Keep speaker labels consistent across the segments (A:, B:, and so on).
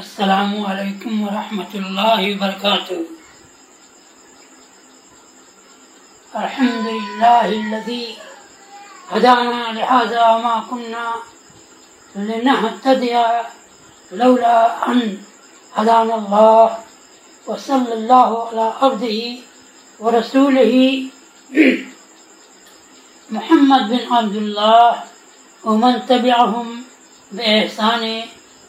A: अस्सलामु अलैकुम वरहमतुल्लाहि वबरकातुहू अल्हम्दुलिल्लाहिल्लज़ी हदाना लिहाज़ा मा कुन्ना लिनहतदिया लौला अन हदाना अल्लाह व सल्लल्लाहु अला अब्दिही व रसूलिही मोहम्मद बिन अब्दुल्लाह व मन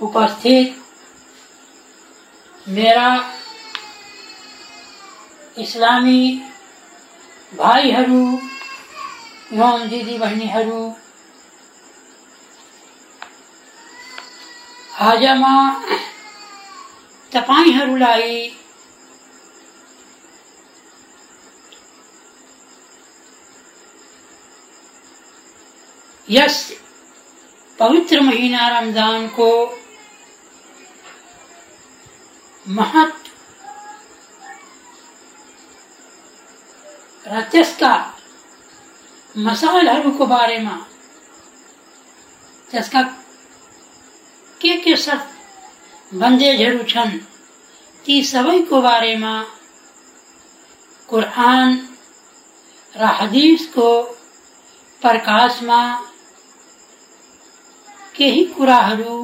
A: उपस्थित मेरा इस्लामी भाइहरू एवं दिदी बहिनीहरू आजमा तपाईँहरूलाई यस पवित्र महीना रमज़ान को महत्व र त्यसका मसालहरूको बारेमा त्यसका के के सब बन्देजहरू छन्। ती सबैको बारेमा कुरान र हदिसको प्रकाशमा केही कुराहरू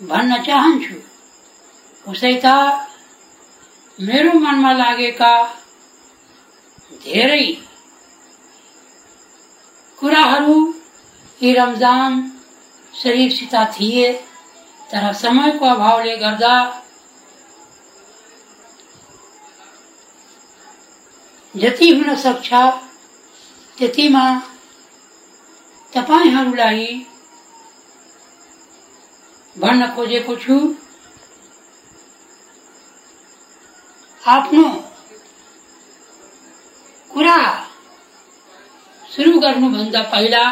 A: भन्न चाहन्छु उसै त मेरो मनमा लागेका धेरै कुराहरू यी रमज़ान शरीफसित थिए, तर समयको अभावले गर्दा जति हुन सक्छ त्यतिमा तपाईँहरूलाई भन्न खोजेको छु। आफ्नो कुरा सुरु गर्नुभन्दा पहिला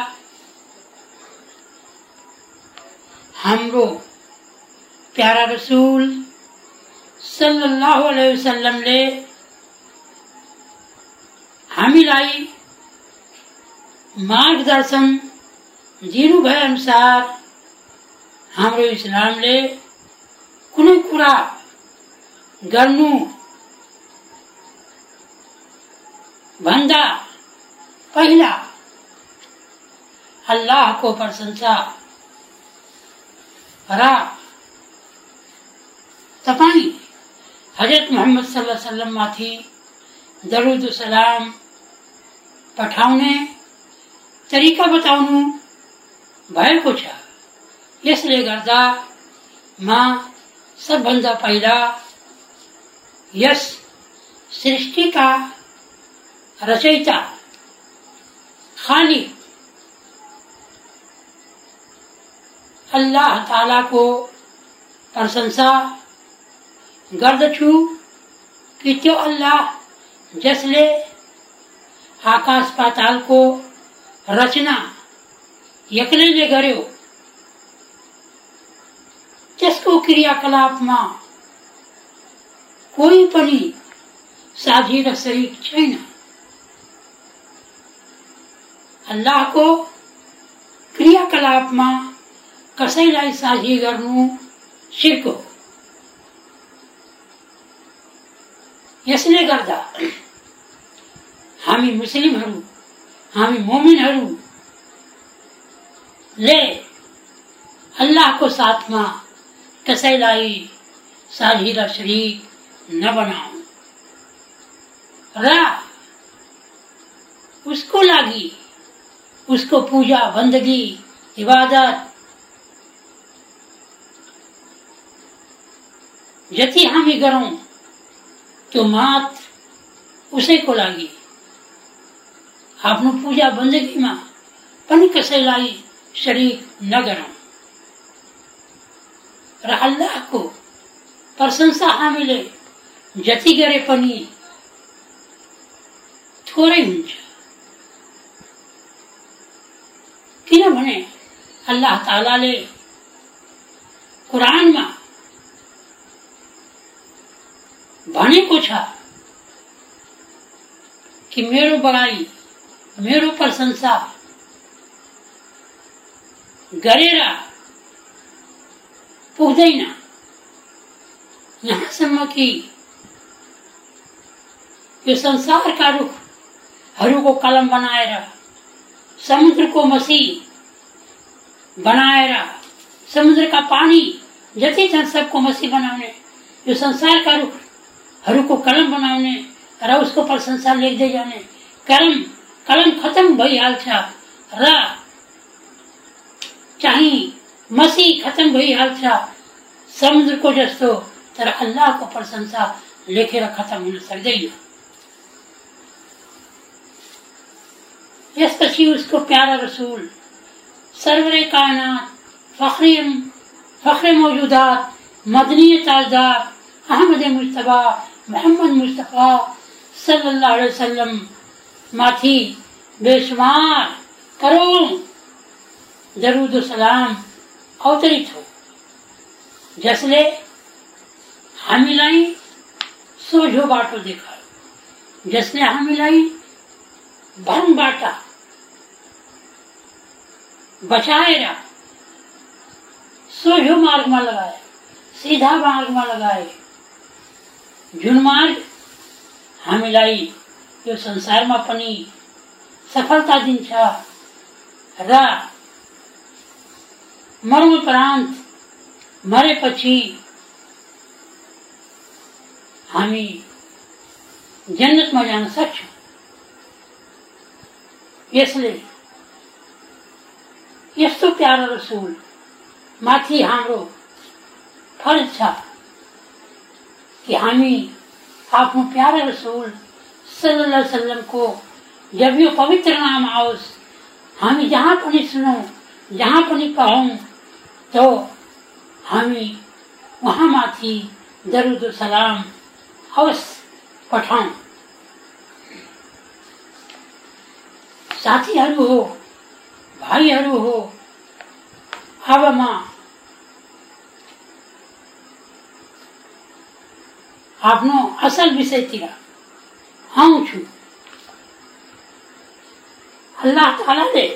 A: हाम्रो प्यारा रसुल सल्लल्लाहु अलैहि हामीलाई मार्गदर्शन दिनुभए अनुसार हाम्रो इस्लामले कुनै कुरा गर्नु भन्दा पहिला। अल्लाहको प्रशंसा। र। तपाईँ हज़रत मोहम्मद सल्लाह सल्लममाथि दरुद सलाम। पठाउने। तरिका बताउनु भएको छ। यसले गर्दा, म सबभन्दा पहिला यस सृष्टिका रचयिता खाली अल्लाह ताला को प्रशंसा गर्दछु कि त्यो अल्लाह जसले आकाश पाताल को रचना एक्लैले गर्यो। त्यसको क्रियाकलापमा कोही पनि साझी र शरीक छैन अल्लाहको क्रियाकलापमा कसैलाई साझी गर्नु सिर्को यसले गर्दा, हामी मुस्लिमहरू हामी मोमिनहरूले अल्लाहको साथमा कसैलाई साझी र शरीक नबनाऊ र, उसको लागि उसको पूजा बन्दगी इबादत। जति हामी गरौँ त्यो मात्र उसैको लागि। आफ्नो पूजा बन्दगीमा पनि कसैलाई शरीक नगरौँ र अल्लाहको प्रशंसा हामीले जति गरे पनि थोरै हुन्छ अल्लाह तालाले कुरानमा भनेको छ कि मेरो बढाई मेरो प्रशंसा गरेर पुग्दैन। यहाँसम्म कि यो संसारका रुखहरूको कलम बनाएर समुद्रको मसी बनाएर समुद्रका पानी जति छन् सबको मसी बनाउने यो संसारका रुखहरूको कलम बनाउने र उसको प्रशंसा लेख्दै जाने। कलम कलम खत्म भइहाल्छ र चाहिँ मसी खत्म भइहाल्छ समुद्रको जस्तो तर अल्लाहको प्रशंसा लेखेर खत्म हुन सक्दैन यसपछि उसको प्यारा रसुल सरवरे कायनात फखरी फखरे मौजूदात मदनी ताजदार, अहमद मुस्तफ़ा, मोहम्मद मुस्तफ़ा सल्लल्लाहु अलैहि माथि, बेशुमार करोड़ दरूद सलाम, अवतरित हो। जसले हामीलाई सोझो बाटो देखायो। जसले हामीलाई बचाएर सोझो मार्गमा लगाए सिधा मार्गमा लगाए। जुन मार्ग हामीलाई यो संसारमा पनि सफलता दिन्छ र मर्मोपरान्त मरेपछि हामी जन्नतमा जान सक्छौँ यसले यस्तो प्यारो रसुल, माथि हाम्रो फ़र्ज़ छ कि हामी आफ्नो प्यारा रसुल सल्लाह सल्लमको जब यो पवित्र नाम आओस्, हामी जहाँ पनि सुनौँ, जहाँ पनि पढौँ तो हामी उहाँमाथि दरुद सलाम अवश्य पठाउँ साथीहरू हो भाइहरू हो। अब म। आफ्नो असल विषयतिर आउँछु अल्लाह तालाले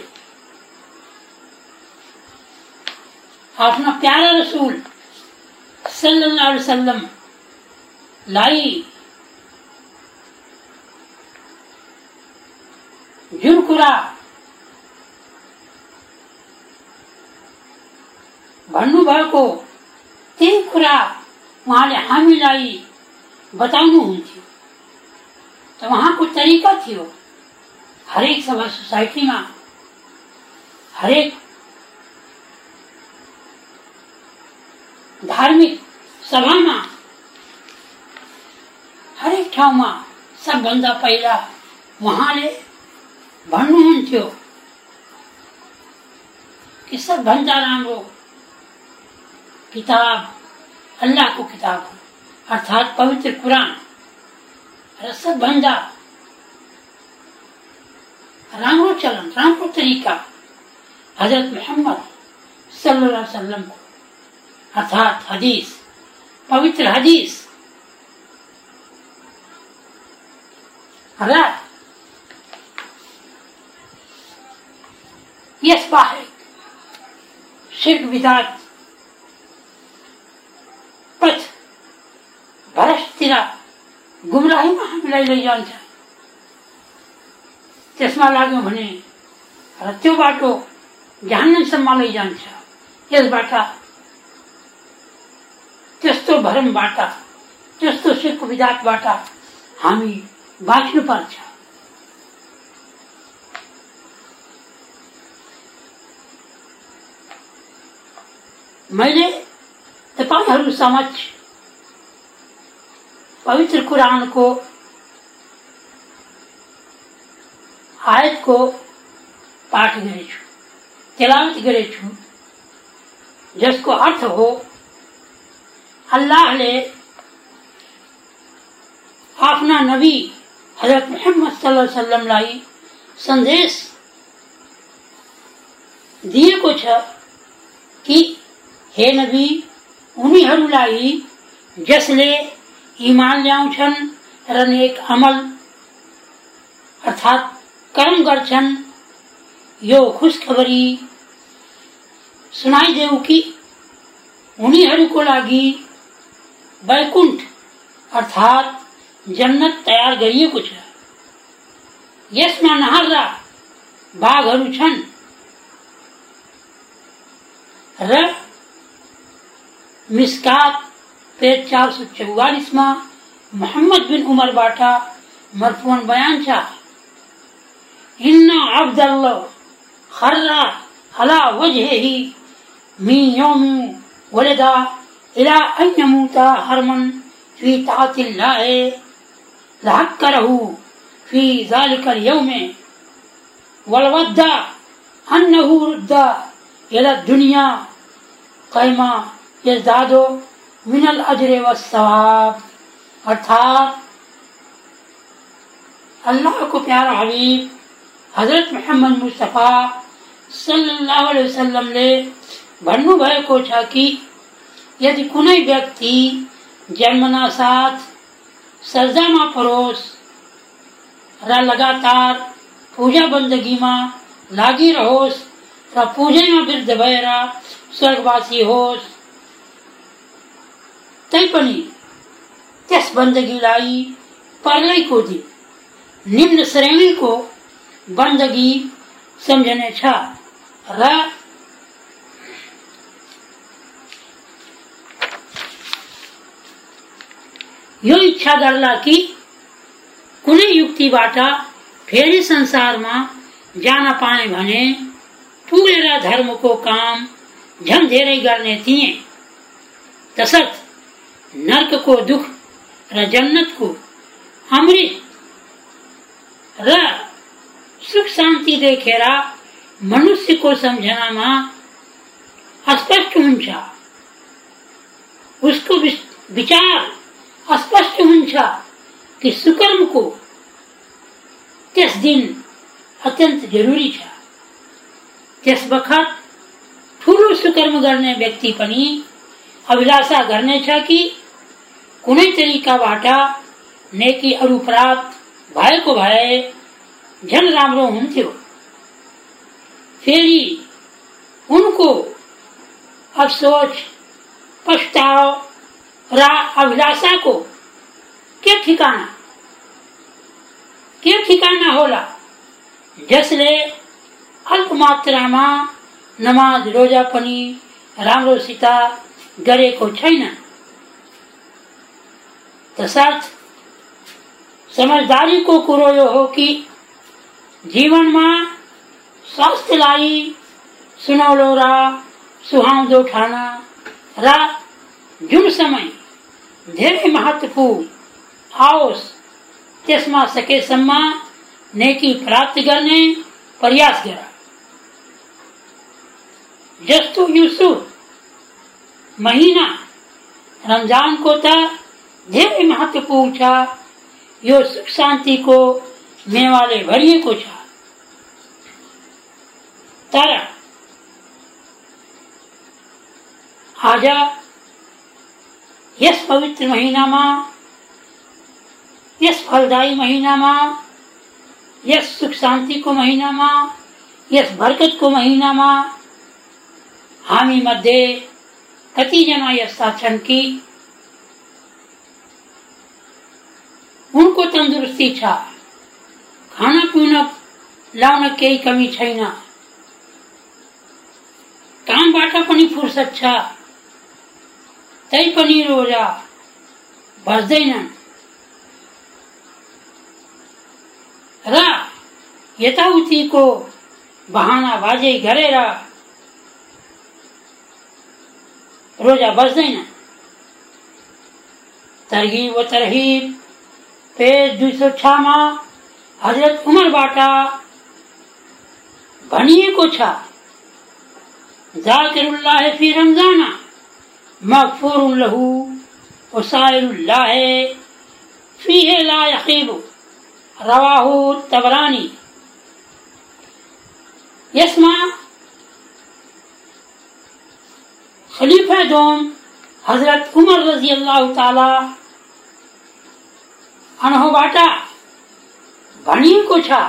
A: आफ्ना प्यारा रसुल सल्लल्लाहु अलैहि वसल्लम लाई। जुन कुरा भन्नुभएको त्यही कुरा उहाँले हामीलाई बताउनुहुन्थ्यो त उहाँको तरिका थियो हरेक सभा सोसाइटीमा हरेक धार्मिक सभामा हरेक ठाउँमा सबभन्दा पहिला उहाँले भन्नुहुन्थ्यो कि सबभन्दा राम्रो किताब, अल्लाह को किताब अर्थात पवित्र कुरान र सबभन्दा राम्रो चलन राम्रो तरीका, हज़रत मोहम्मद अलैहि वसल्लमको अर्थात हदीस, पवित्र हदीस। र यस बाहेक शिर्क विदात पथ भ्रष्टतिर गुमराहीमा हामीलाई लैजान्छ त्यसमा लाग्यौँ भने र त्यो बाटो जहान्नमसम्म लैजान्छ यसबाट त्यस्तो भरमबाट त्यस्तो शिर्क विदातबाट हामी बाँच्नुपर्छ मैले तपाईँहरू समक्ष पवित्र कुरानको आयतको पाठ गरेछु तेलावत गरेछु जसको अर्थ हो अल्लाह ने अपना नबी हज़रत मोहम्मद सल्लल्लाहु लाई संदेश दिएको छ कि हे नबी उनीहरूलाई जसले इमान ल्याउँछन् र नेक अमल अर्थात् कर्म गर्छन्, यो खुसखबरी सुनाइदेऊ कि उनीहरूको लागि वैकुण्ठ अर्थात् जन्नत तयार गरिएको छ। यसमा नहार्दा बाघहरू छन् र मिस्कात पेज चार सौ चौवालीसमा मोहम्मद बिन उमरबाट मरफुन बयान छ इन्ना अब्दल्ला खर्रा अला वजहिही मी यौम वलदा इला अन यमूता हरमन फ़ी तातिल्लाह लहक्करहु फ़ी जालिकल यौम वलवद्दा अन्नहु रुद्दा इला दुनिया कैमा यजदादो मिनल अजर व सवाब। अर्थात, अल्लाह को प्यारा हबीब, हज़रत मोहम्मद मुस्तफ़ा सल्लल्लाहु अलैहि वसल्लमले भन्नुभएको छ कि यदि कुनै व्यक्ति जन्मना साथ सजामा परोस्, र लगातार पूजा बन्दगीमा लागिरहोस् र पूजैमा वृद्ध भएर स्वर्गवासी होस् तैपनि त्यस बन्दगीलाई पर्लैको दिन निम्न श्रेणीको बन्दगी सम्झनेछ र यो इच्छा गर्ला कि कुनै युक्तिबाट फेरि संसारमा जान पाए भने पुगेर धर्मको काम झन् धेरै गर्ने थिए। तसर्थ नर्कको दुख र जन्नतको अमृत र, सुख शान्ति देखेर मनुष्यको सम्झनामा स्पष्ट हुन्छ उसको विचार स्पष्ट हुन्छ कि सुकर्मको त्यस दिन अत्यन्त जरुरी छ। त्यस बखत ठुलो सुकर्म गर्ने व्यक्ति पनि अभिलाषा गर्नेछ कि कुनै तरिकाबाट नेकीहरू प्राप्त भएको भए झन् राम्रो हुन्थ्यो। फेरि उनको अफसोच पछताव र अभिलाषाको के ठिकाना? के ठिकाना होला? जसले अल्प मात्रामा नमाज़, रोजा पनि राम्रोसित गरेको छैन। तसर्थ समझदारीको कुरो यो हो कि जीवनमा स्वास्थ्यलाई सुनौलो र सुहाउँदो ठान र, जुन समय धेरै महत्वपूर्ण आओस्, त्यसमा सकेसम्म नेकी प्राप्त गर्ने प्रयास गर। जस्तो युसुफ महिना, रमजानको त धेरै महत्वपूर्ण छ यो सुख शान्तिको मेवाले भरिएको छ। तर, आज, यस पवित्र महिनामा यस फलदायी महिनामा यस सुख शान्तिको महिनामा यस बरकतको महिनामा हामी मध्ये कतिजना यस्ता छन् कि उनको तंदुरुस्ती छ। खाना पीना लाउन केही कमी छैन। कामबाट पनि फुर्सद छ। तै पनि रोजा बस्दैनन् र यताउतिको बहाना बाजे गरेर रोजा बस्दैन तरगिब व तरहिब पेज दुई सौ छमा हज़रत उमरबाट भनिएको छ जाकिरुल्लाह फ़ी रमजाना मगफुर लहु वसाइल्लाह फीह ला यकीब रवाहु तबरानी। यस्मा खलीफा दोम हज़रत उमर रज़ी अल्लाह ताला अनहो बाटा भणी को छा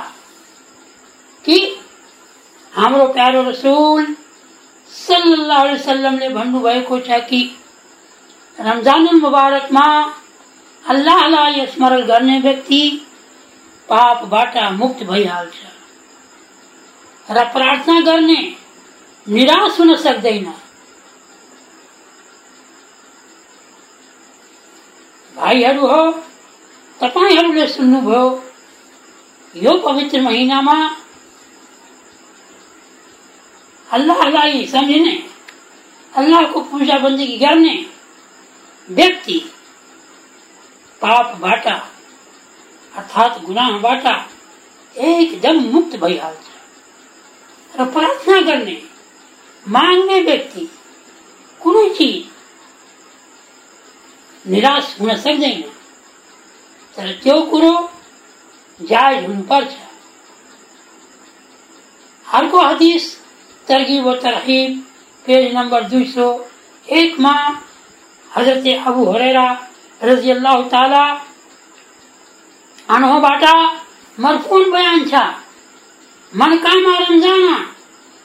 A: कि हाम्रो प्यारो रसूल सल्लल्लाहु अलैहि वसल्लमले भन्नुभएको छ कि रमजानुल मुबारकमा अल्लाहलाई स्मरण गर्ने व्यक्ति पापबाट मुक्त भइहाल्छ र प्रार्थना गर्ने निराश हुन सक्दैन। भाइहरू हो तपाईँहरूले सुन्नुभयो यो पवित्र महिनामा अल्लाहलाई सम्झिने अल्लाहको पूजा बन्दगी गर्ने व्यक्ति पापबाट अर्थात् गुनाहबाट एकदम मुक्त भइहाल्छ र प्रार्थना गर्ने माग्ने व्यक्ति, कुनै चिज, निराश हुन सक्दैन तर त्यो कुरो? जायज़ हुनुपर्छ अर्को हदिस तरगिब व तरहिब, पेज नम्बर दुई सौ एकमा हज़रत अबु हरेरा रज़ी अल्लाह ताला अनुभवबाट मरफून बयान छ। मन कामा रमजाना,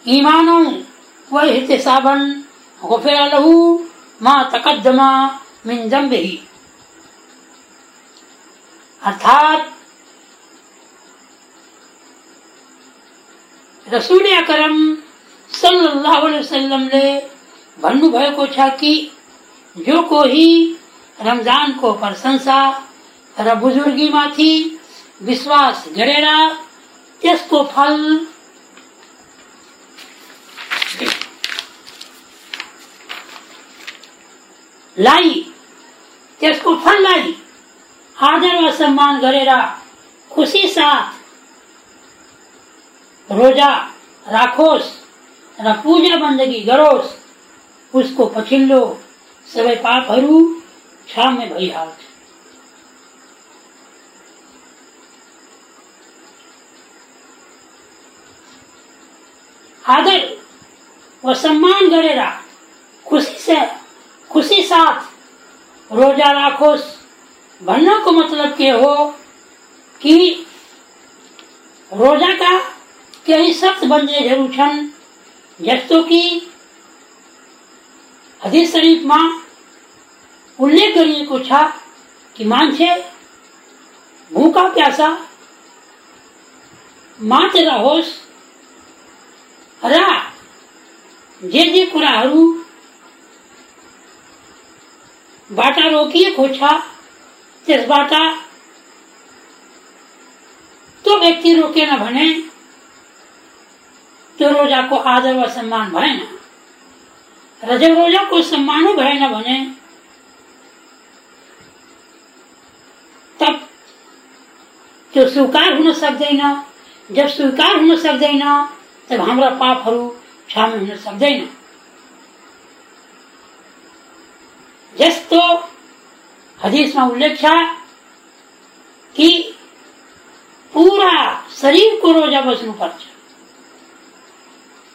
A: ईमानो व एहतिसाबन, गुफिर लहू मा तकद्दमा मिन जम्बिही अर्थात रसूल अकरम सल्लल्लाहु अलैहि वसल्लमले भन्नुभएको छ कि जो कोही रमजानको प्रशंसा र बुजुर्गीमाथि विश्वास गरेर त्यसको फल लाई, त्यसको आदर व सम्मान गरेर खुसी साथ। रोजा राखोस्, र पूजा बन्दगी गरोस्, उसको पछिल्लो सबै पापहरू क्षम्य भइहाल्छ। आदर व सम्मान गरेर खुसी से खुसी साथ रोजा राखोस् भन्नको मतलब के हो कि रोजाका केही सख्त बन्देजहरू छन्, जस्तो कि हदिस शरीफमा उल्लेख गरिएको छ कि मान्छे भूका प्यासा मात्र रहोस् र जे जे कुराहरू, बाटा रोकिएको छ त्यसबाट त्यो व्यक्ति रोकेन भने त्यो रोजाको आदर व सम्मान भएन र जब रोजाको सम्मानै भएन भने तब त्यो स्वीकार हुन सक्दैन जब स्वीकार हुन सक्दैन तब हाम्रा पापहरू क्षमा हुन सक्दैन जस्तो हदिसमा उल्लेख छ कि पुरा शरीरको रोजा बस्नुपर्छ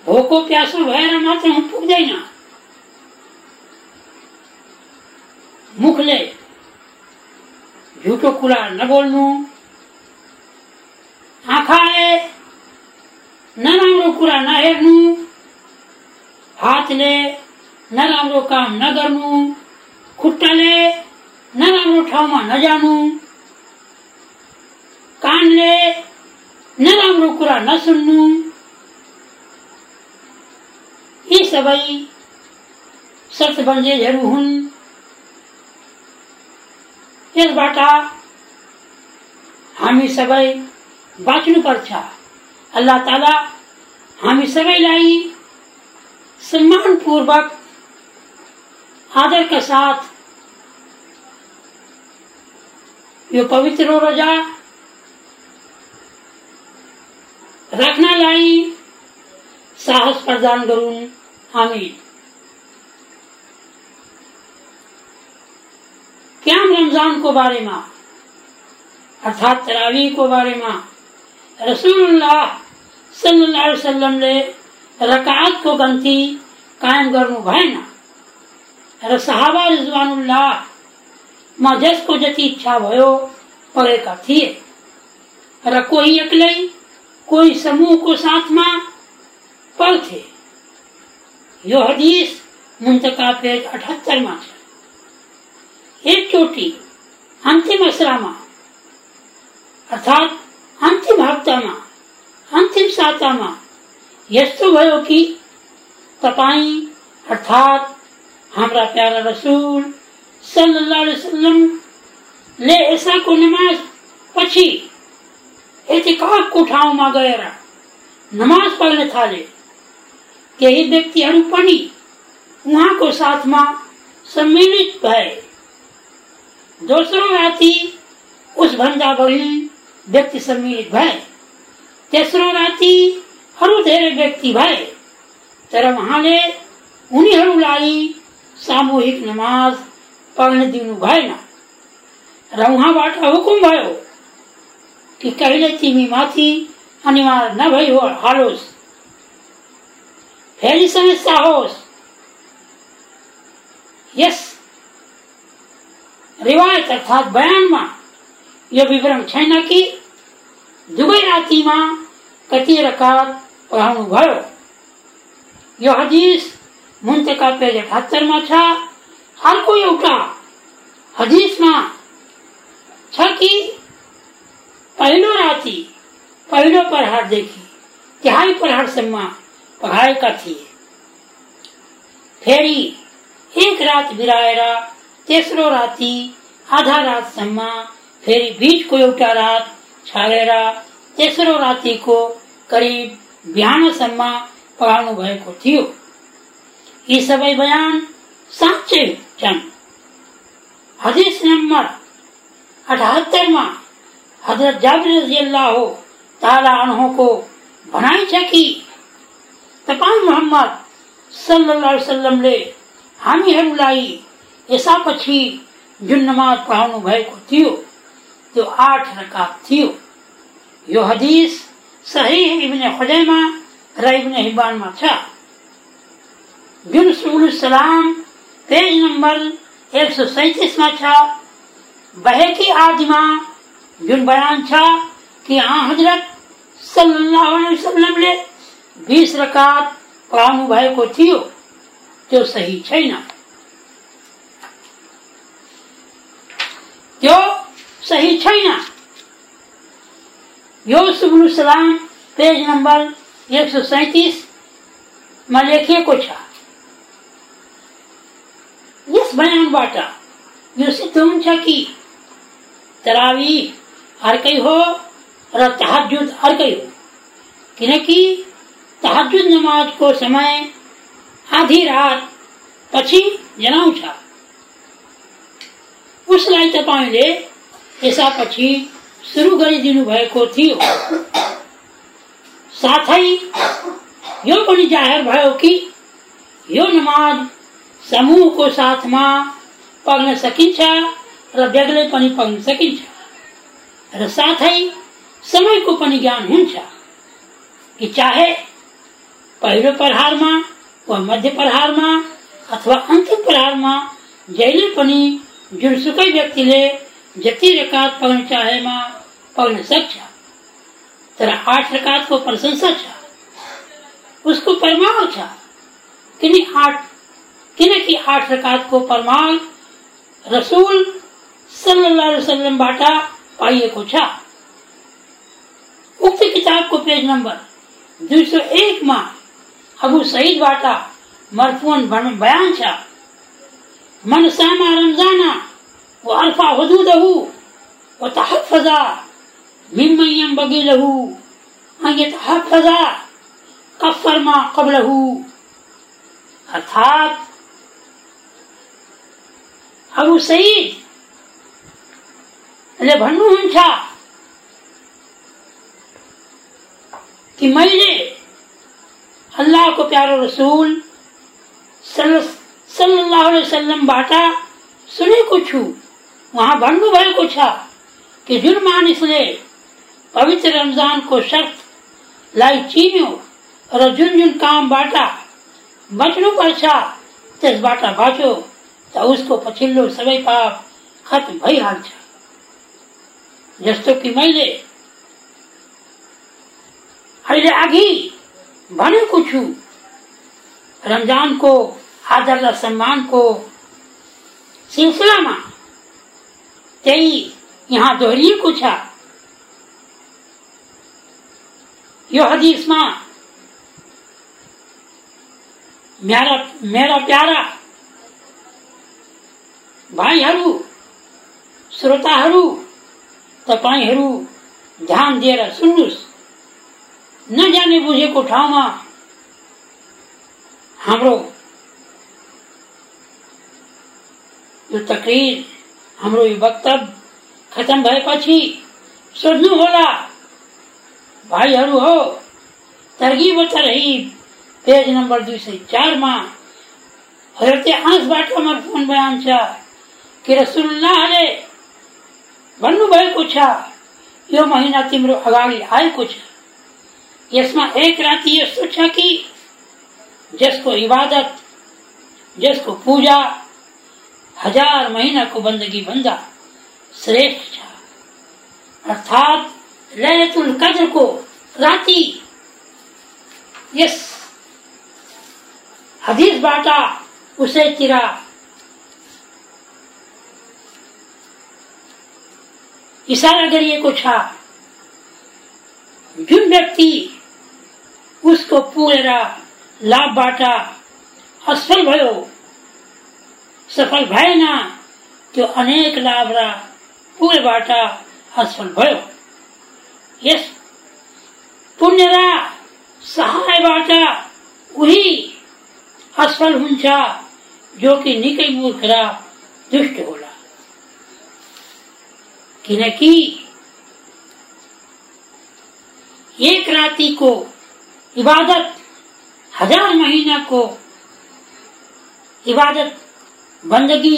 A: भोको प्यासो भएर मात्र पुग्दैन मुखले झुटो कुरा नबोल्नु आँखाले नराम्रो कुरा नहेर्नु हातले नराम्रो काम नगर्नु खुट्टाले नराम्रो ठाउँमा नजानु। कानले नराम्रो कुरा नसुन्नु। यी सबै हुन्। यसबाट हामी सबै बाँच्नुपर्छ। अल्लाह ताला हामी सबैलाई सम्मानपूर्वक आदरका साथ यो पवित्र रोजा। राख्नलाई साहस प्रदान गरून् हामी रमज़ान को बारे में? अर्थात तरावी को बारे में? रसूलुल्लाह सल्लल्लाहु अलैहि वसल्लम ले रकात को गंती कायम गर्नु भएन र सहाबा रिजवानुल्लाह मा जसको जति इच्छा भयो पढेका थिए र कोही एक्लै कोही समूहको साथमा पढ्थे यो हदिस मुन्तका पेज अठहत्तरमा छ। एकचोटि अन्तिम असरामा अर्थात् अन्तिम हप्तामा अन्तिम सातामा यस्तो भयो कि तपाईँ, अर्थात् हाम्रा प्यारा रसुल वसल्लमले एसाको नमाज़ पछि एतिकाफको ठाउँमा गएर नमाज़ पढ्न थाले केही व्यक्तिहरू पनि उहाँको साथमा सम्मिलित भए दोस्रो राति उसभन्दा बढी व्यक्ति सम्मिलित तेस्रो राति अरू धेरै व्यक्ति भए तर उहाँले उनीहरूलाई सामूहिक नमाज़ दिनु भएन र उहाँबाट हुकुम भयो कि कहिले तिमी माथि अनिवार्य नभई हो, हालोस्। फेरि समस्या होस् यस। रिवायत अर्थात् बयानमा यो विवरण छैन कि दुवै रातिमा कति रकात पढाउनु भयो? यो हदिस मुन्तका पेज अठहत्तरमा छ। अर्को एउटा हदिसमा छ कि पहिलो राति पहिलो प्रहारदेखि तिहाई प्रहारसम्म पढाएका थिए फेरि, एक रात बिराएर तेस्रो राति आधा रातसम्म फेरि बिचको एउटा रात छाडेर तेस्रो रातिको करिब बिहानसम्म पढाउनु भएको थियो। यी सबै बयान साँच्चै छन् हदिस नम्बर अठहत्तरमा हज़रत जाबिर रजियल्लाह ताला अनहोको भनाइ छ कि तपाईँ मोहम्मद सल्लल्लाहु अलैहि वसल्लमले हामीहरूलाई यसपछि जुन नमाज़ पढाउनु भएको थियो त्यो आठ रकात थियो। यो हदिस सही इब्ने खुजैमा र इब्ने हिब्बानमा छ। जुन सुबुल सलाम पेज नंबर एक सौ सैतिसमा छ बहेकी आदिमा जुन बयान छ कि आ हज़रत सल्लल्लाहु अलैहि वसल्लमले बिस रकात पढाउनु भएको थियो त्यो सही छैन त्यो सही छैन यो सुबुल सलाम, पेज नम्बर एक सौ सैतिसमा लेखिएको छ। यस बयानबाट यो सिद्ध हुन्छ कि तरावी हो र तहजुद अर्कै हो। किनकि तहजुद नमाजको समय, आधी रात पछि जनाउँछ उसलाई तपाईँले यसपछि सुरु गरिदिनु भएको थियो साथै यो पनि जाहेर भयो कि यो नमाज़ समूहको साथमा पढ्न सकिन्छ र बेग्लै पनि पढ्न सकिन्छ। र साथै समयको पनि ज्ञान हुन्छ कि चाहे पहिलो प्रहारमा वा मध्य प्रहारमा अथवा अन्तिम प्रहारमा जहिले पनि जुनसुकै व्यक्तिले जति रकात पढ्न चाहेमा पढ्न सक्छ, तर आठ रकातको प्रशंसा छ, उसको परमाण छ। किन आठ किन आठ रकात को प्रमाण रसूल सल्लल्लाहु अलैहि वसल्लम बाटा, पाइए को छा। उक्त किताब को पेज नंबर दो सौ एक माँ अबू सईद बाटा, मरफून बयान छा। मन सामा रमजाना, वो अरफा हदूद वो तहफजा मिमयम बगी लहू ये तहफजा कफरमा कबलहू। अर्थात सईदले भन्नुहुन्छ कि मैले अल्लाहको प्यारो रसुल सल्लल्लाहु अलैहि वसल्लमबाट सुनेको छु वहाँ छ कि जुन मानिसले पवित्र रमज़ान को शर्त लाई चिन्यो र जुन जुन कामबाट बच्नुपर्छ त्यसबाट बाँच्यो त उसको पछिल्लो सबै पाप खत्म भइहाल्छ जस्तो कि मैले अहिले अघि भनेको छु, रमजानको आदर र सम्मानको सिलसिलामा त्यही यहाँ दोहोरिएको छ। यो हदिसमा मेरा मेरा प्यारा भाइहरू, श्रोताहरू, तपाईँहरू ध्यान दिएर सुन्नुहोस् नजाने बुझेको ठाउँमा हाम्रो यो तकरिर, हाम्रो यो वक्तव्य खत्म भएपछि सोध्नु होला, भाइहरू हो, तरगिब तरहिब पेज नम्बर दुई सय चारमा हजरते आँसबाट मर्फोन बयान कि रसुल्लाहले भन्नुभएको छ, यो महिना तिम्रो अगाडि आएको छ यसमा एक राति यस्तो छ कि जसको इबादत, जसको पूजा हज़ार महीनाको बन्दगी भन्दा श्रेष्ठ अर्थात अर्थात् लैलतुल कद्रको राति यस हदिसबाट उसैतिर इसारा गरिएको छ जुन व्यक्ति उसको पुगेर लाभबाट असफल भयो, सफल भएन त्यो अनेक लाभ र पुगेबाट असफल भयो। यस, पुण्य र सहायबाट उही असफल हुन्छ जो कि निकै मूर्ख र, दुष्ट होला किनकि एक राति को इबादत, हज़ार महीना को इबादत, बंदगी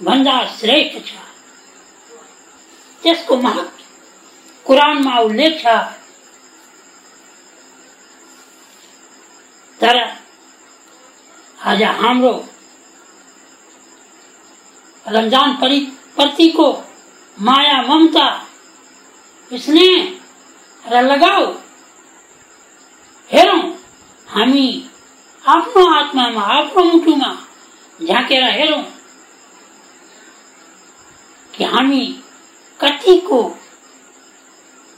A: भन्दा श्रेष्ठ छ त्यसको महत्व कुरानमा उल्लेख छ तर आज हाम्रो रमज़ान प्रतिको माया ममता र लगाउ हेरौँ, हामी आफ्नो आत्मामा, आफ्नो मुटुमा झाँकेर हेरौँ कि हामी कतिको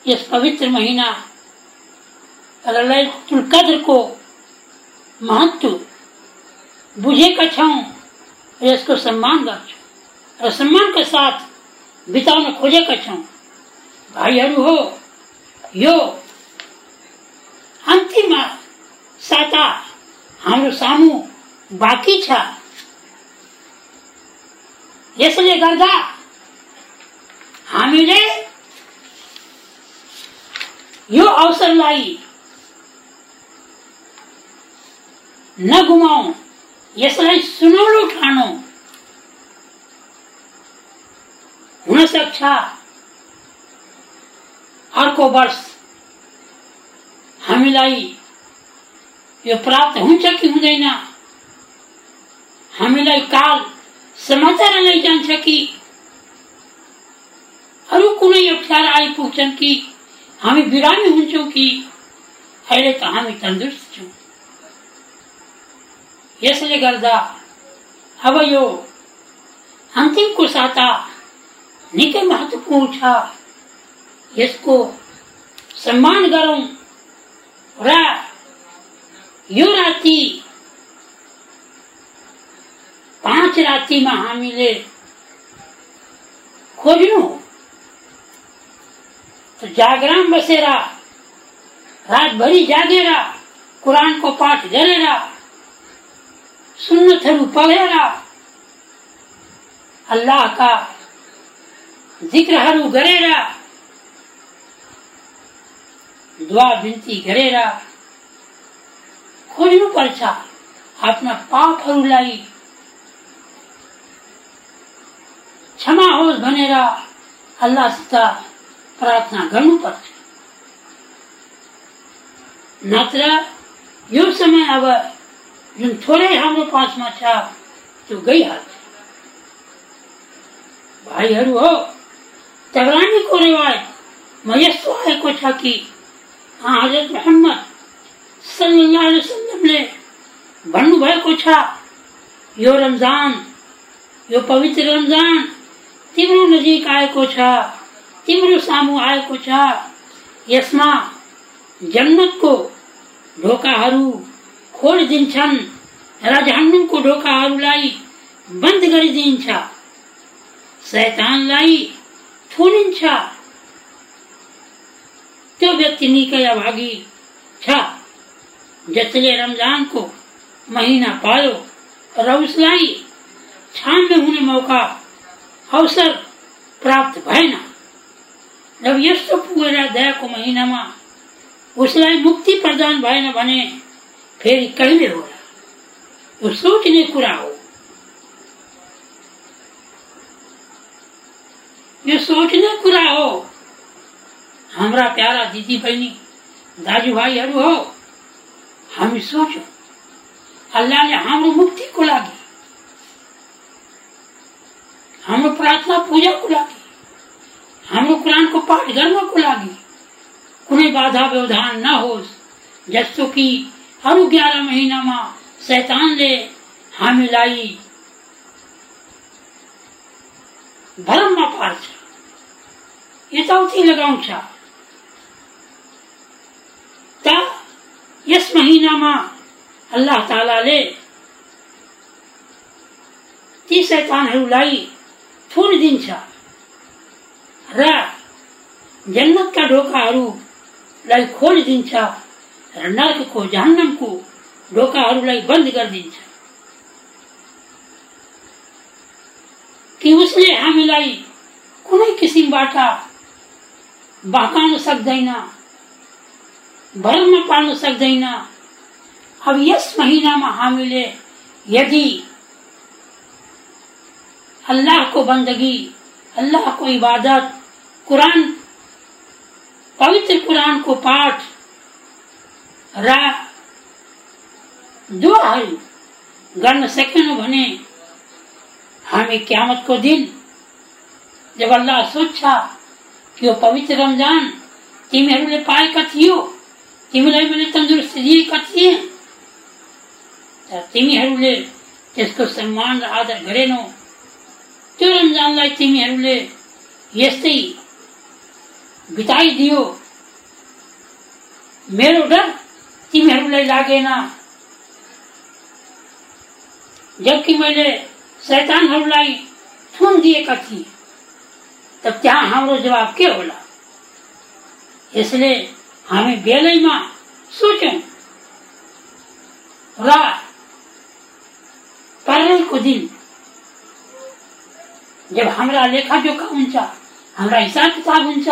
A: यस पवित्र महिना कद्रको महत्व बुझेका छौँ र यसको सम्मान गर्छौँ र सम्मानका साथ बिताउन खोजेका छौँ भाइहरू हो यो अन्तिम साता हाम्रो सामु बाँकी छ। यसले गर्दा हामीले यो अवसरलाई नगुमाऊ यसलाई सुनौलो ठानो। हुन सक्छ अर्को वर्ष हामीलाई यो प्राप्त हुन्छ कि हुँदैन हामीलाई काल। समाचार लैजान्छ कि अरू कुनै अप्ठ्यारा आइपुग्छन् कि, हामी बिरामी हुन्छौँ कि अहिले त हामी तन्दुरुस्त छौँ यसले गर्दा। अब यो अन्तिमको साता निकै महत्त्वपूर्ण छ यसको सम्मान गरौँ र, यो राति, पाँच रातिमा हामीले खोज्नु। जागराम भरी रातभरि कुरान को पाठ गरेर सुन्नतहरू पढेर अल्लाहका जिक्रहरू गरेर दुवा बिन्ती गरेर खोज्नुपर्छ आफ्ना पापहरूलाई क्षमा होस् भनेर अल्लाहसित प्रार्थना गर्नुपर्छ नत्र, यो समय अब जुन थोरै हाम्रो पासमा छ, त्यो गइहाल्छ। भाइहरू हो तबरानीको रिवायतमा यस्तो आएको छ कि हज़रत मोहम्मद ने सल्लाह वसल्लमले भन्नुभएको छ। यो रमज़ान, यो पवित्र रमज़ान, तिम्रो नजिक आएको छ, तिम्रो सामु आएको छ। यसमा जन्नतको ढोकाहरू खोलिदिन्छन् र जहन्नुमको ढोकाहरूलाई बंद गरिदिन्छ शैतानलाई थुनिन्छ त्यो व्यक्ति निकै अभागी छ। जसले रमजानको महिना पायो र उसलाई छान्ने हुने मौका, अवसर प्राप्त भएन जब यस्तो पुगेर दयाको महिनामा, उसलाई मुक्ति प्रदान भएन भने फेरि कहिले होला? सोच्ने कुरा हो। यो सोच्ने कुरा हो। हाम्रा प्यारा दिदी बहिनी दाजुभाइहरू हो, हामी सोचौँ, अल्लाहले हाम्रो मुक्तिको लागि, हाम्रो प्रार्थना पूजाको लागि, हाम्रो कुरानको पाठ गर्नको लागि कुनै बाधा व्यवधान नहोस्, जस्तो कि अरू ग्यारह महिनामा शैतानले हामीलाई भरममा पार्छ। यताउति लगाउँछ त, यस महिनामा अल्लाह तालाले ती शैतानहरूलाई दिन्छ र जन्नतका ढोकाहरूलाई खोलिदिन्छ र नर्कको जहन्नमको ढोकाहरूलाई बंद गरिदिन्छ कि उसले हामीलाई कुनै किसिमबाट बहकाउन सक्दैन भरमा पाल्न सक्दैन अब यस महिनामा हामीले यदि अल्लाहको बन्दगी अल्लाहको इबादत, कुरान, पवित्र कुरानको पाठ, र दुवाहरू गर्न सकेनौँ भने हामी क्यामतको दिन, जब अल्लाह सोध्छ यो पवित्र रमज़ान, तिमीहरूले पाएका थियो। तिमीलाई मैले तन्दुरुस्ती दिएका थिएँ। तिमीहरूले त्यसको सम्मान र आदर गरेनौ। त्यो रमजानलाई तिमीहरूले यस्तै बिताइदियो। मेरो डर तिमीहरूलाई लागेन। जबकि मैले शैतानहरूलाई थुन दिएका थिएँ। तब त्यहाँ हाम्रो जवाब के होला? यसले हामी बेलैमा सोच्यौँ र पर्नेको दिन, जब हाम्रा लेखाजोखा हुन्छ, हमारा हिसाब किताब हुन्छ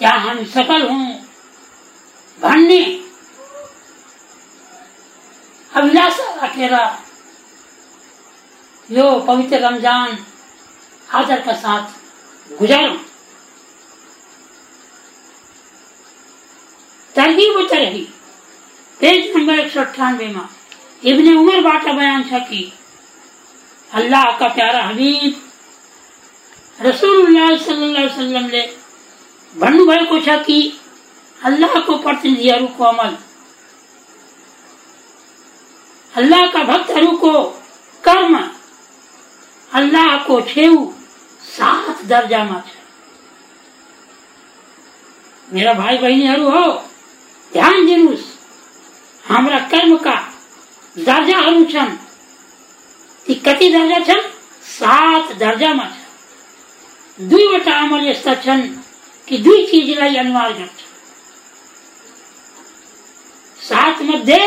A: त्यहाँ हामी सफल हौँ, भन्ने। अभिलाषा राखेर, यो पवित्र रमज़ान आदरका साथ गुजारौँ। तरगिब तरही पेज नंबर एक सौ अट्ठानवे में इब्ने उमरबाट बयान छ कि अल्लाह का प्यारा हबीब रसुल्लाह सल्लाह वसल्लमले भन्नुभएको छ कि अल्लाहको प्रतिनिधिहरूको अमल। अल्लाहका भक्तहरूको कर्म। अल्लाहको छेउ सात दर्जामा छ मेरा भाइ बहिनीहरू हो, ध्यान दिनुहोस् हाम्रा कर्मका दर्जाहरू छन्। ती कति दर्जा छन्? सात दर्जामा छ दुईवटा अमल यस्ता छन् कि दुई चिजलाई अनिवार्य गर्छ। सात मध्ये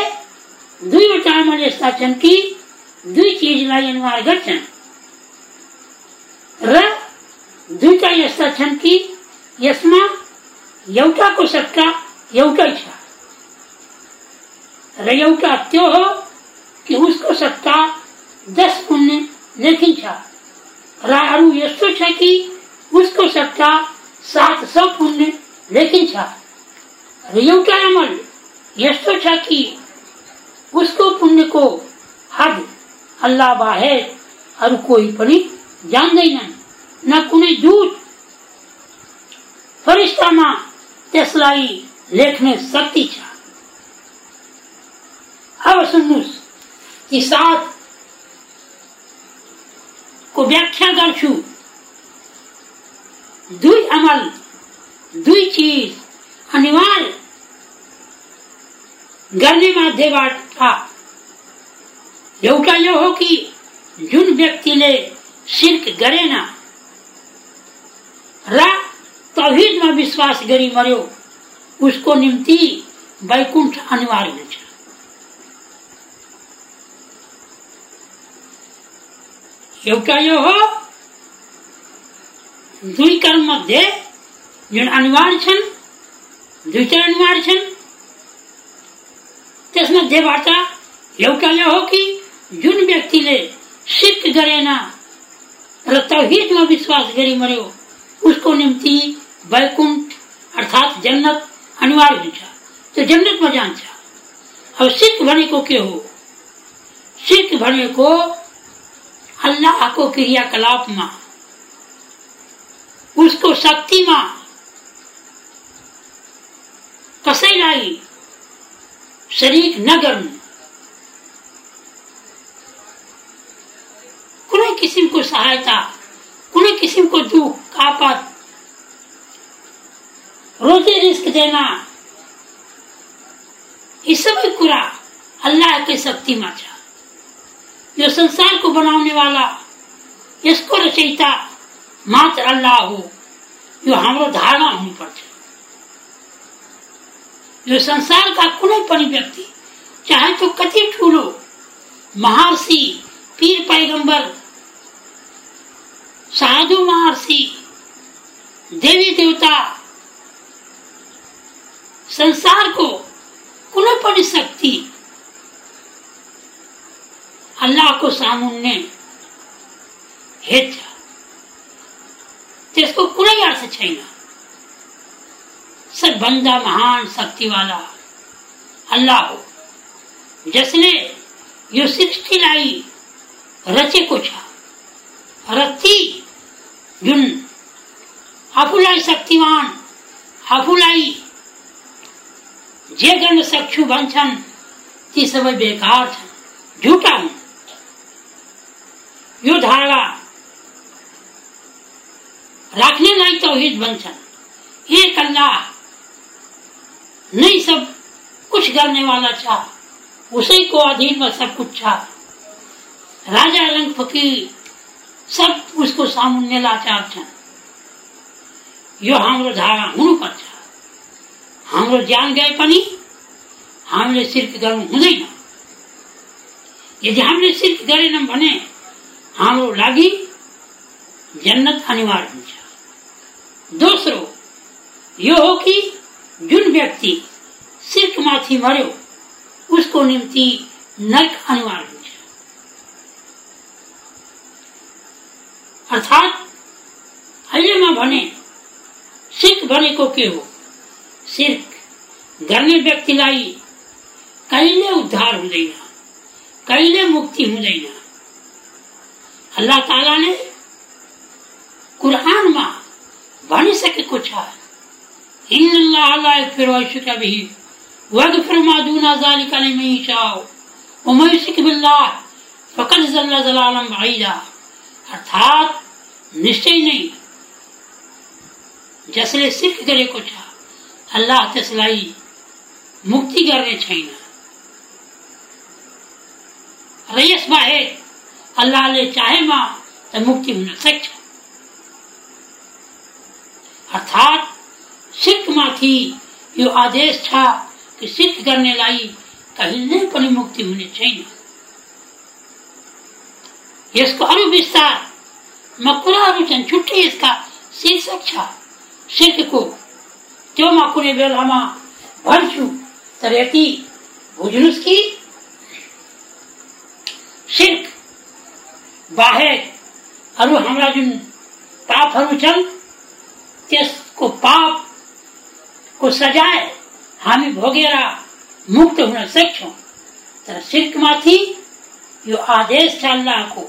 A: दुईवटा अमल यस्ता छन् कि दुई चिजलाई अनिवार्य गर्छन्। र दुईवटा यस्ता छन् कि यसमा एउटाको सट्टा एउटै छ। र एउटा त्यो हो कि उसको सत्ता दस पुण्य नहीं छ। र अरू छ कि उसको सत्ता सात सौ पुण्य लेखिन छ। र अमल यो छ कि उसको पुण्य को हद अल्लाह बाहे और कोई पनी जान्दैनन् न कुनै दूत फरिस्तामा त्यसलाई लेख्ने शक्ति छ। अब सुन्नुहोस् कि सात को व्याख्या गर्छु दुई अमल, दुई चिज अनिवार्य। गर्ने माध्यमबाट एउटा यो हो कि जुन व्यक्तिले सिर्क गरेन र तौहिदमा विश्वास गरी मर्यो, उसको निम्ति वैकुण्ठ अनिवार्य हुन्छ एउटा यो हो? दुई कर्म मध्ये जुन अनिवार्य छन् दुईटा अनिवार्य छन् त्यसमध्येबाट एउटा यो हो कि जुन व्यक्तिले सिक गरेन र तौहिदमा विश्वास गरी मर्यो उसको निम्ति वैकुण्ठ अर्थात् जन्नत अनिवार्य हुन्छ त्यो जन्नतमा जान्छ अब सिख भनेको के हो? सिख भनेको अल्लाहको क्रियाकलापमा उसको शक्ति माँ। शक्तिमा कसैलाई शरीक नगर्नु कुनै किसिमको सहायता, कुनै किसिमको दुख आपत रोजी रिस्क देना, यी सबै कुरा। अल्लाहकै शक्तिमा छ यो संसारको बनाउने वाला यसको रचयिता मात्र अल्लाह हो यो हाम्रो धारणा हुनुपर्छ यो संसारका कुनै पनि व्यक्ति, चाहे त्यो कति ठुलो, महर्षि, पीर पैगंबर साधु महर्षि, देवी देवता संसारको कुनै पनि शक्ति। अल्लाहको सामुन्ने हेर्छ त्यसको कुनै अर्थ छैन। सबभन्दा महान शक्ति वाला अल्लाह हो जिसने यो सृष्टिलाई रचेको छ र ती जुन आफूलाई शक्तिमान आफूलाई जे गर्न सक्छु भन्छन्, ती सबै बेकार छन्, झुटा हुन्। यो धारणा राख्नेलाई तौहिद भन्छन्। एक अल्लाह नै सब कुछ गर्ने वाला छ उसैको अधीनमा सब कुछ छ। राजा रंग फकीर सब उसको सामुन्ने लाचार छन्। यो हाम्रो धारणा हुनुपर्छ। हाम्रो ज्यान गए पनि हामीले सिर्क गर्नु हुँदैन। यदि हामीले सिर्क गरेनौँ भने हाम्रो लागि जन्नत अनिवार्य हुन्छ। दोस्रो यो हो कि जुन व्यक्ति सिर्कमाथि मर्यो उसको निम्ति नर्क अनिवार्य अर्थात् अहिले म भने सिर्क भनेको के हो सिर्क गर्ने व्यक्तिलाई कहिले उद्धार हुँदैन कहिले मुक्ति हुँदैन अल्लाह तालाले कुरानमा भनिसकेको छ अर्थात् निश्चय नै जसले सिर्क गरेको छ अल्लाह त्यसलाई मुक्ति गर्ने छैन र यस बाहेक अल्लाहले चाहेमा त मुक्ति हुन सक्छ अर्थात् सिर्कमाथि यो आदेश छ कि सिर्क गर्नेलाई कहिल्यै पनि मुक्ति हुने छैन यसको अरू विस्तारमा कुराहरू छन् छुट्टै यसका शीर्षक छ सिर्कको त्यो म कुनै बेलामा भन्छु तर यति बुझ्नुहोस् कि। सिर्क बाहेक अरू हाम्रा जुन पापहरू छन् त्यसको पापको सजाय हामी भोगेर मुक्त हुन सक्छौँ तर सिर्कमाथि यो आदेश छ अल्लाहको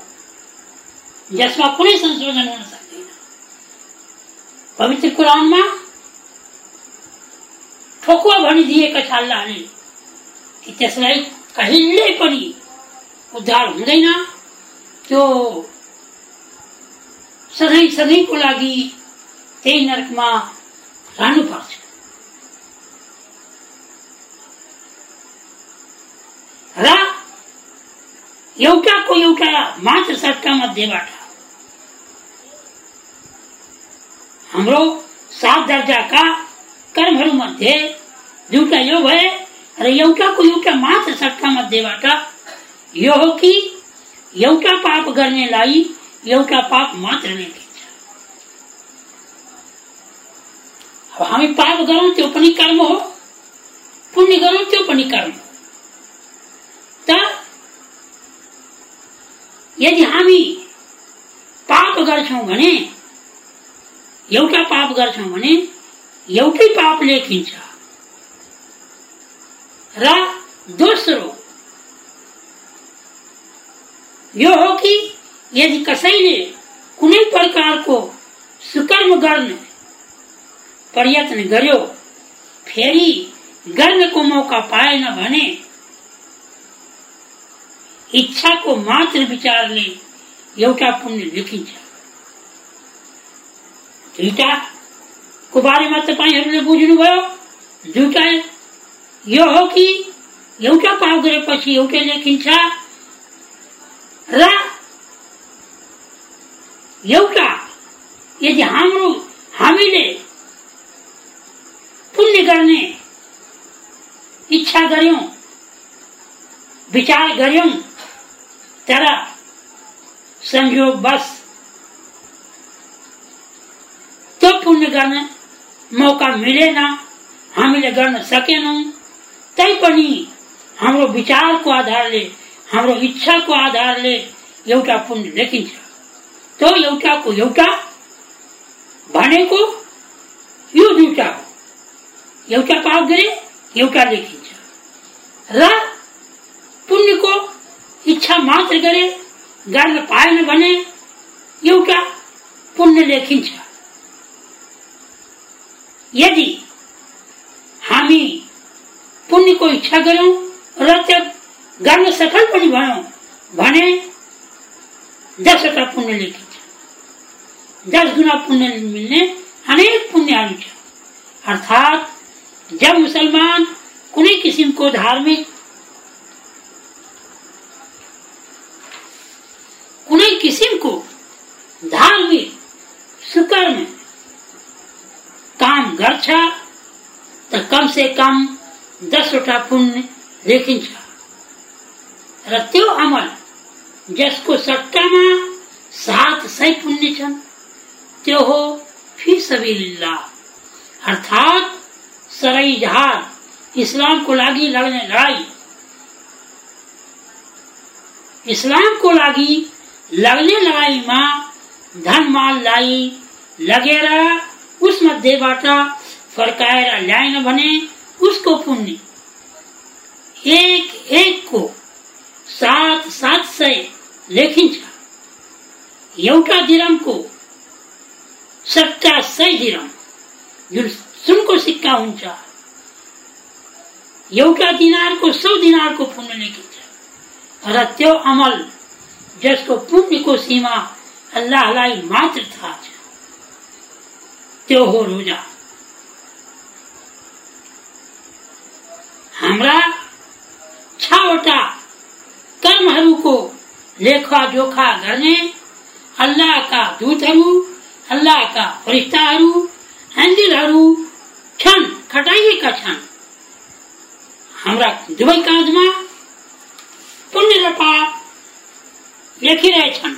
A: कुनै संशोधन हुन सक्दैन पवित्र कुरानमा ठोकुवा भनिदिएका छ अल्लाहले कि त्यसलाई कहिल्यै पनि उद्धार हुँदैन त्यो सधैँ सधैँको लागि त्यही नरकमा रहनुपर्छ र एउटाको एउटा मात्र सट्टा मध्येबाट हाम्रो सात दर्जाका कर्महरू मध्ये दुईटा यो भए र एउटाको एउटा मात्र सट्टा मध्येबाट यो हो कि एउटा पाप गर्नेलाई एउटा पाप मात्र लेखिन्छ अब हामी पाप गरौँ त्यो पनि कर्म हो, पुण्य गरौँ त्यो पनि कर्म हो। त यदि हामी पाप गर्छौँ भने एउटा पाप गर्छौँ भने एउटै पाप लेखिन्छ र, दोस्रो. यो हो कि, यदि कसैले कुनै प्रकारको सुकर्म गर्ने, प्रयत्न गर्यो, फेरि गर्नको मौका पाएन भने, इच्छाको मात्र विचारले एउटा पुण्य लेखिन्छ। दुईटाको बारेमा तपाईँहरूले बुझ्नुभयो दुईटा यो हो कि एउटा पाप गरेपछि एउटै लेखिन्छ। र एउटा यदि हाम्रो हामीले पुण्य गर्ने इच्छा गर्यौँ विचार गर्यौँ तर संयोगवश त्यो पुण्य गर्ने मौका मिलेन हामीले गर्न सकेनौँ। तैपनि हाम्रो विचारको आधारले हाम्रो इच्छाको आधारले एउटा पुण्य लेखिन्छ त्यो एउटाको एउटा भनेको यो दुईटा हो एउटा पाप गरे एउटा लेखिन्छ र पुण्यको इच्छा मात्र गरे गर्न पाएन भने एउटा पुण्य लेखिन्छ यदि हामी पुण्यको इच्छा गऱ्यौँ र त्यो गर्न सफल पनि भयौँ भने दसवटा पुण्य लेखिन्छ। दस गुना पुण्य मिल्ने अनेक पुण्यहरू छ अर्थात् जब मुसलमान कुनै किसिमको धार्मिक कुनै किसिमको धार्मिक सुकर्म काम गर्छ त कम से कम दसवटा पुण्य लेखिन्छ र त्यो अमल जसको सट्टामा सात सय पुण्य छन्। त्यो हो फ़ी सबिलिल्लाह अर्थात् सराई जहाज़ इस्लामको लागि लड्ने लडाई। इस्लामको लागि लग्ने लडाईँमा धन माललाई लगेर उस मध्येबाट फर्काएर ल्याएन भने उसको पुण्य। एक एक को सात सात सय लेखिन्छ एउटा दिरमको सट्टा सय दिरम। जुन सुनको सिक्का हुन्छ एउटा दिनारको सौ दिनारको पुण्य लेखिन्छ र त्यो अमल जसको पुण्यको सीमा अल्लाहलाई मात्र थाहा छ त्यो हो रोजा। हाम्रा छवटा कर्महरूको लेखाजोखा गर्ने अल्लाहका दूतहरू, अल्लाहका फरिस्ताहरू एन्जिलहरू खटाइएका छन्। हाम्रा दुवै काँधमा पुण्य र पाप लेखिरहेछन्।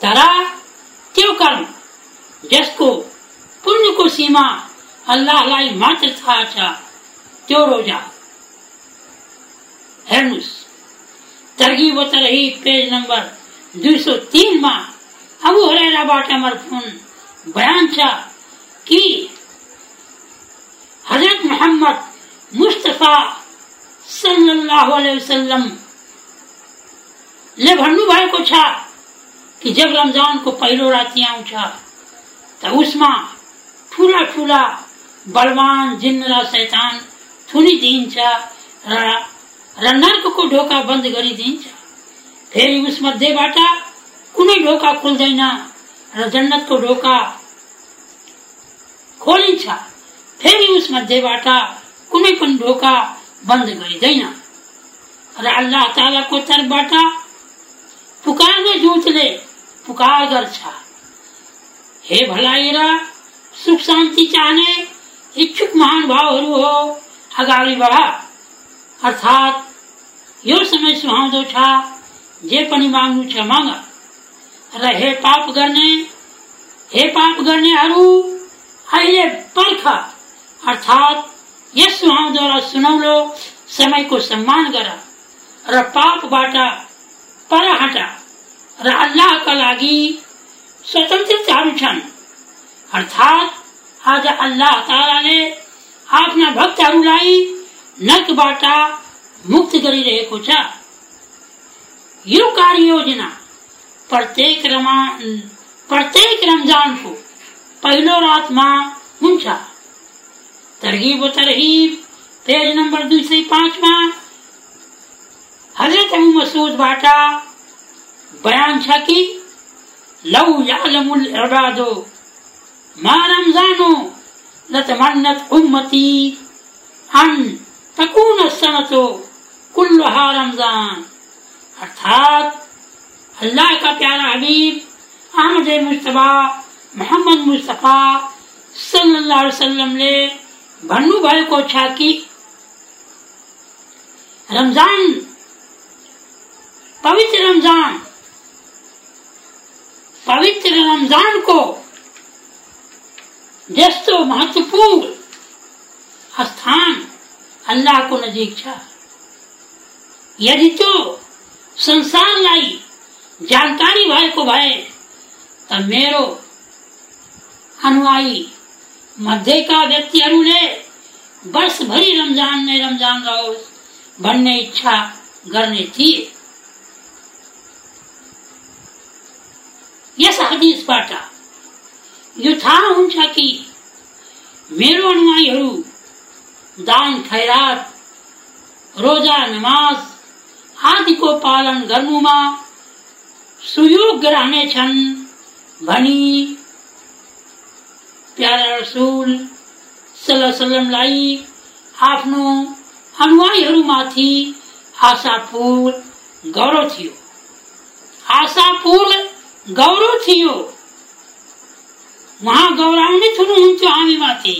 A: तर त्यो कर्म जसको पुण्यको सीमा अल्लाहलाई मात्र थाहा छ त्यो रोजा। हेर्नुहोस् तरगिब तरही पेज नम्बर दुई सौ तीन में अबू हरेरा बाटा मरफून बयान था कि हज़रत मोहम्मद मुस्तफ़ा सल्लल्लाहु अलैहि वसल्लम ले भन्नु भएको छ कि जब रमजानको पहिलो राति आउँछ त उसमा ठुला ठुला बलवान जिन्न र शैतान थुनिदिन्छ र र नर्कको ढोका बंद गरिदिन्छ फेरि उसमध्येबाट कुनै ढोका खुल्दैन र जन्नतको ढोका खोलिन्छ फेरि उसमध्येबाट कुनै पनि ढोका बंद गरिँदैन र अल्लाह तालाको तर्फबाट पुकार्ने दूतले पुकार गर्छ हे भलाइ र सुख शान्ति चाहने इच्छुक महान भावहरू हो। अगाडि बढ। अर्थात्, यो समय सुहाउँदो छ जे पनि माग्नु छ माग। र हे पाप गर्ने, हे पाप गर्नेहरू, अहिले पर्ख अर्थात्, यस सुहाउँदो र सुनौलो, समयको सम्मान गर। र पापबाट पर हट। र अल्लाहका लागि स्वतन्त्रताहरू छन् अर्थात् आज अल्लाह तालाले आफ्ना भक्तहरूलाई नर्कबाट मुक्त गरिरहेको छ यो कार्य योजना प्रत्येक रमा, प्रत्येक रमजानको पहिलो रातमा हुन्छ तरगिब तरहिब, पेज नम्बर दुई सय पाँचमा हज़रत अबु मसुदबाट बयान छ लौ यालमुल इबादो मा रमजानो लतमन्नत उम्मती। अन तकून सनतो कुल्लहा रमज़ान। अर्थात अल्लाह का प्यारा हबीब, अहमद मुस्तफ़ा, मोहम्मद मुस्तफ़ा सल्लल्लाहु अलैहि वसल्लमले भन्नुभएको छ कि। रमज़ान, पवित्र रमज़ान पवित्र रमज़ान को जस्तो महत्वपूर्ण स्थान अल्लाहको नजिक छ। यदि तो संसार संसारलाई जानकारी भएको भए त मेरो अनुयायी मध्येका व्यक्तिहरूले वर्षभरि रमज़ान नै रमज़ान रहोस् भन्ने इच्छा गर्ने थिए यस हदिसबाट यो थाहा हुन्छ कि मेरो अनुयायीहरू दान खैरात, रोजा नमाज़, आदिको पालन गर्नुमा सुयोग्य रहनेछन् भनी प्यारा रसुल सल्लाहलाई आफ्नो अनुयायीहरूमाथि आशापूर्ण गौरव थियो। आशापूर्ण गौरव थियो। उहाँ गौरवान्वित हुनुहुन्थ्यो हामीमाथि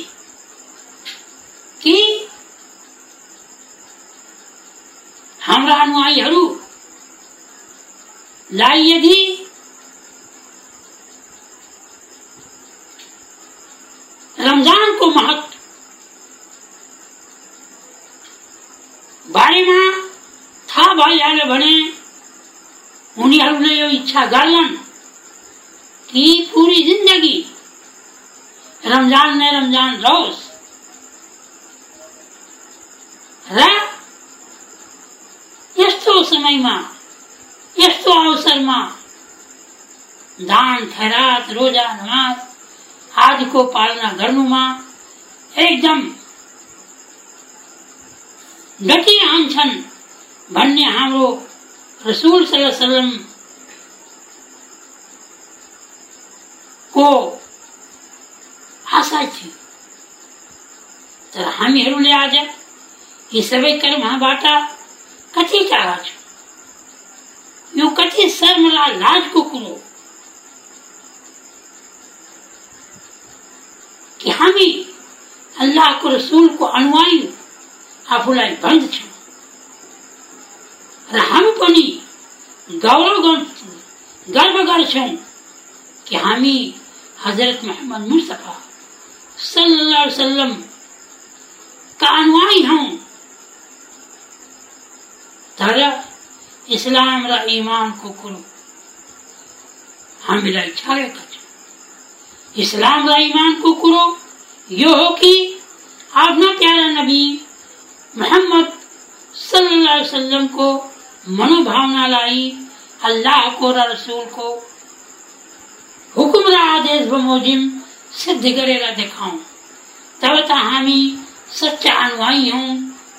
A: कि हाम्रा अनुयायीहरूलाई यदि रमजानको महत्व बारेमा थाहा भइहाल्यो भने उनीहरूले यो इच्छा गर्छन् कि पूरी जिन्दगी रमज़ान नै रमज़ान रहोस् र यस्तो समयमा, यस्तो अवसरमा दान, खैरात, रोजा, नमाज़ आदिको पालना गर्नुमा एकदम डटिरहन्छन् भन्ने हाम्रो रसुल सल्लम को आशा थियो तर हामीहरूले आज यी सबै कर्मबाट कति टाढा छौँ। यो कति शर्मला लाजको कुरो। कि हामी अल्लाहको रसुलको अनुयायी आफूलाई भन्दछौँ र हामी पनि गौरव गर्व गर्छौँ कि हामी हज़रत मोहम्मद मुस्तफ़ा सल्लल्लाहु अलैहि वसल्लम का अनुयायी हौँ। तर इस्लाम र इमानको कुरो हामीलाई छाएका छन् इस्लाम र इमानको कुरो यो हो कि आफ्ना प्यारा नबी मोहम्मद सल्लल्लाहु अलैहि वसल्लमको मनोभावनालाई अल्लाहको र रसुलको हुकुम र आदेश बमोजिम सिद्ध गरेर देखाउँ तब त हामी सच्चा अनुयायी हौ।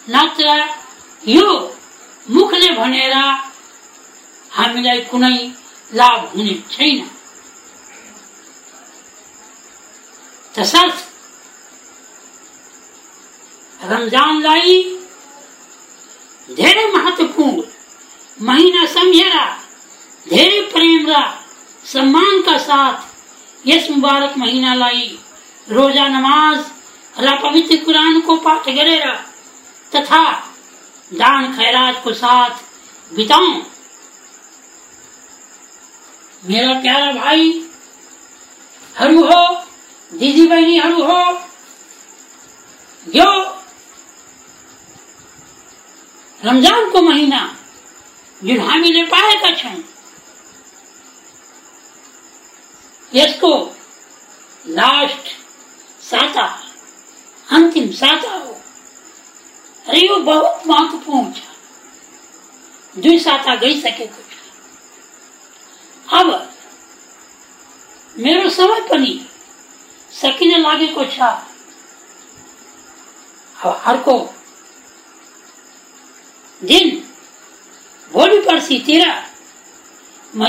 A: नत्र, यो मुखले भनेर, हामीलाई कुनै लाभ हुने छैन। तसर्थ, रमजानलाई धेरै महत्वपूर्ण महिना सम्झेर, धेरै प्रेम र सम्मानका साथ यस मुबारक महीना लाई। रोजा नमाज़ र पवित्र कुरानको पाठ गरेर, तथा दान खैरातको साथ बिताउँ मेरा प्यारा भाइहरू हो, दीदी बहनी बहिनीहरू हो, यो रमजानको महिना जुन हामीले पाएका छौँ यसको लास्ट साता अन्तिम साता हो। र यो बहुत महत्वपूर्ण छ दुई साता गइसकेको छ अब मेरो समय पनि सकिन लागेको छ। अब अर्को दिन भोलि पर्सितिर म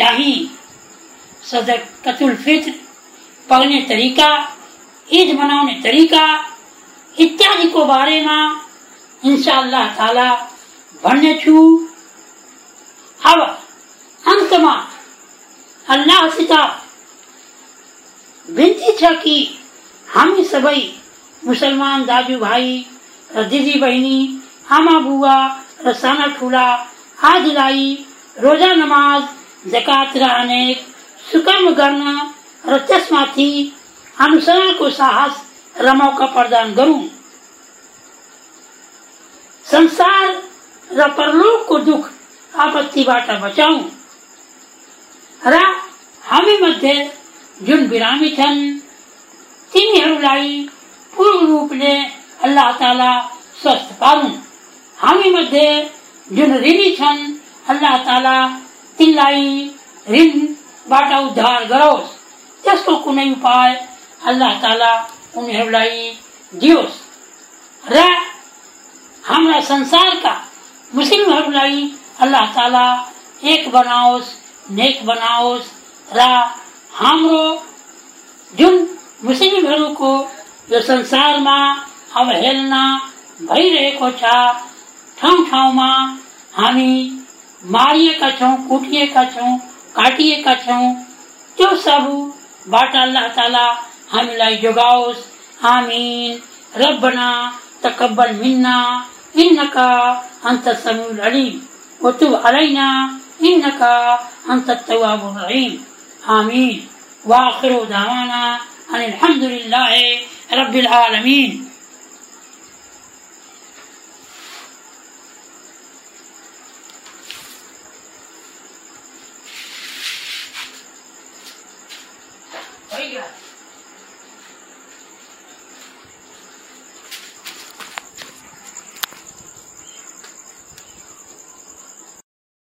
A: यसका चाहिँ सदकतुल फित्र पढ्ने तरिका, ईद मनाउने तरिका इत्यादिको बारेमा इन्साल्लाह ताला भन्नेछु अब अन्तमा अल्लाहसित बिन्ती छ कि हामी सबै मुसलमान दाजुभाइ र दिदी बहिनी, आमा बुवा र साना ठुला आदिलाई रोजा नमाज़ र अनेक सुकर्म गर्न र त्यसमाथि अनुसरणको साहस र मौका प्रदान गरौँ संसार र परलोकको दुख आपत्तिबाट बचाउँ र, हामी मध्ये जुन बिरामी छन् तिनीहरूलाई पूर्ण रूपले अल्लाह ताला स्वस्थ पारुन् हामी मध्ये जुन ऋणी छन्, अल्लाह ताला तिनलाई ऋणबाट उद्धार गरोस्। त्यसको कुनै उपाय अल्लाह ताला उनीहरूलाई दियोस्। र हाम्रा संसारका मुस्लिमहरूलाई अल्लाह ताला एक बनाओस्, नेक बनाओस् र हाम्रो जुन मुस्लिमहरूको यो संसारमा अवहेलना भइरहेको छ ठाउँ ठाउँमा हामी मारिएका छौँ कुटिएका छौँ काटिएका छौँ त्यो सबबाट अल्लाह ताला हामीलाई जोगाओस्। आमीन। रब्बना तकब्बल मिन्ना, इन्नका अन्त समीउल अलीम। वतुब अलैना, इन्नका अन्त तवाबुर रहीम। आमीन। वाखिरु दावाना, अनिल हम्दुलिल्लाहि रब्बिल आलमीन।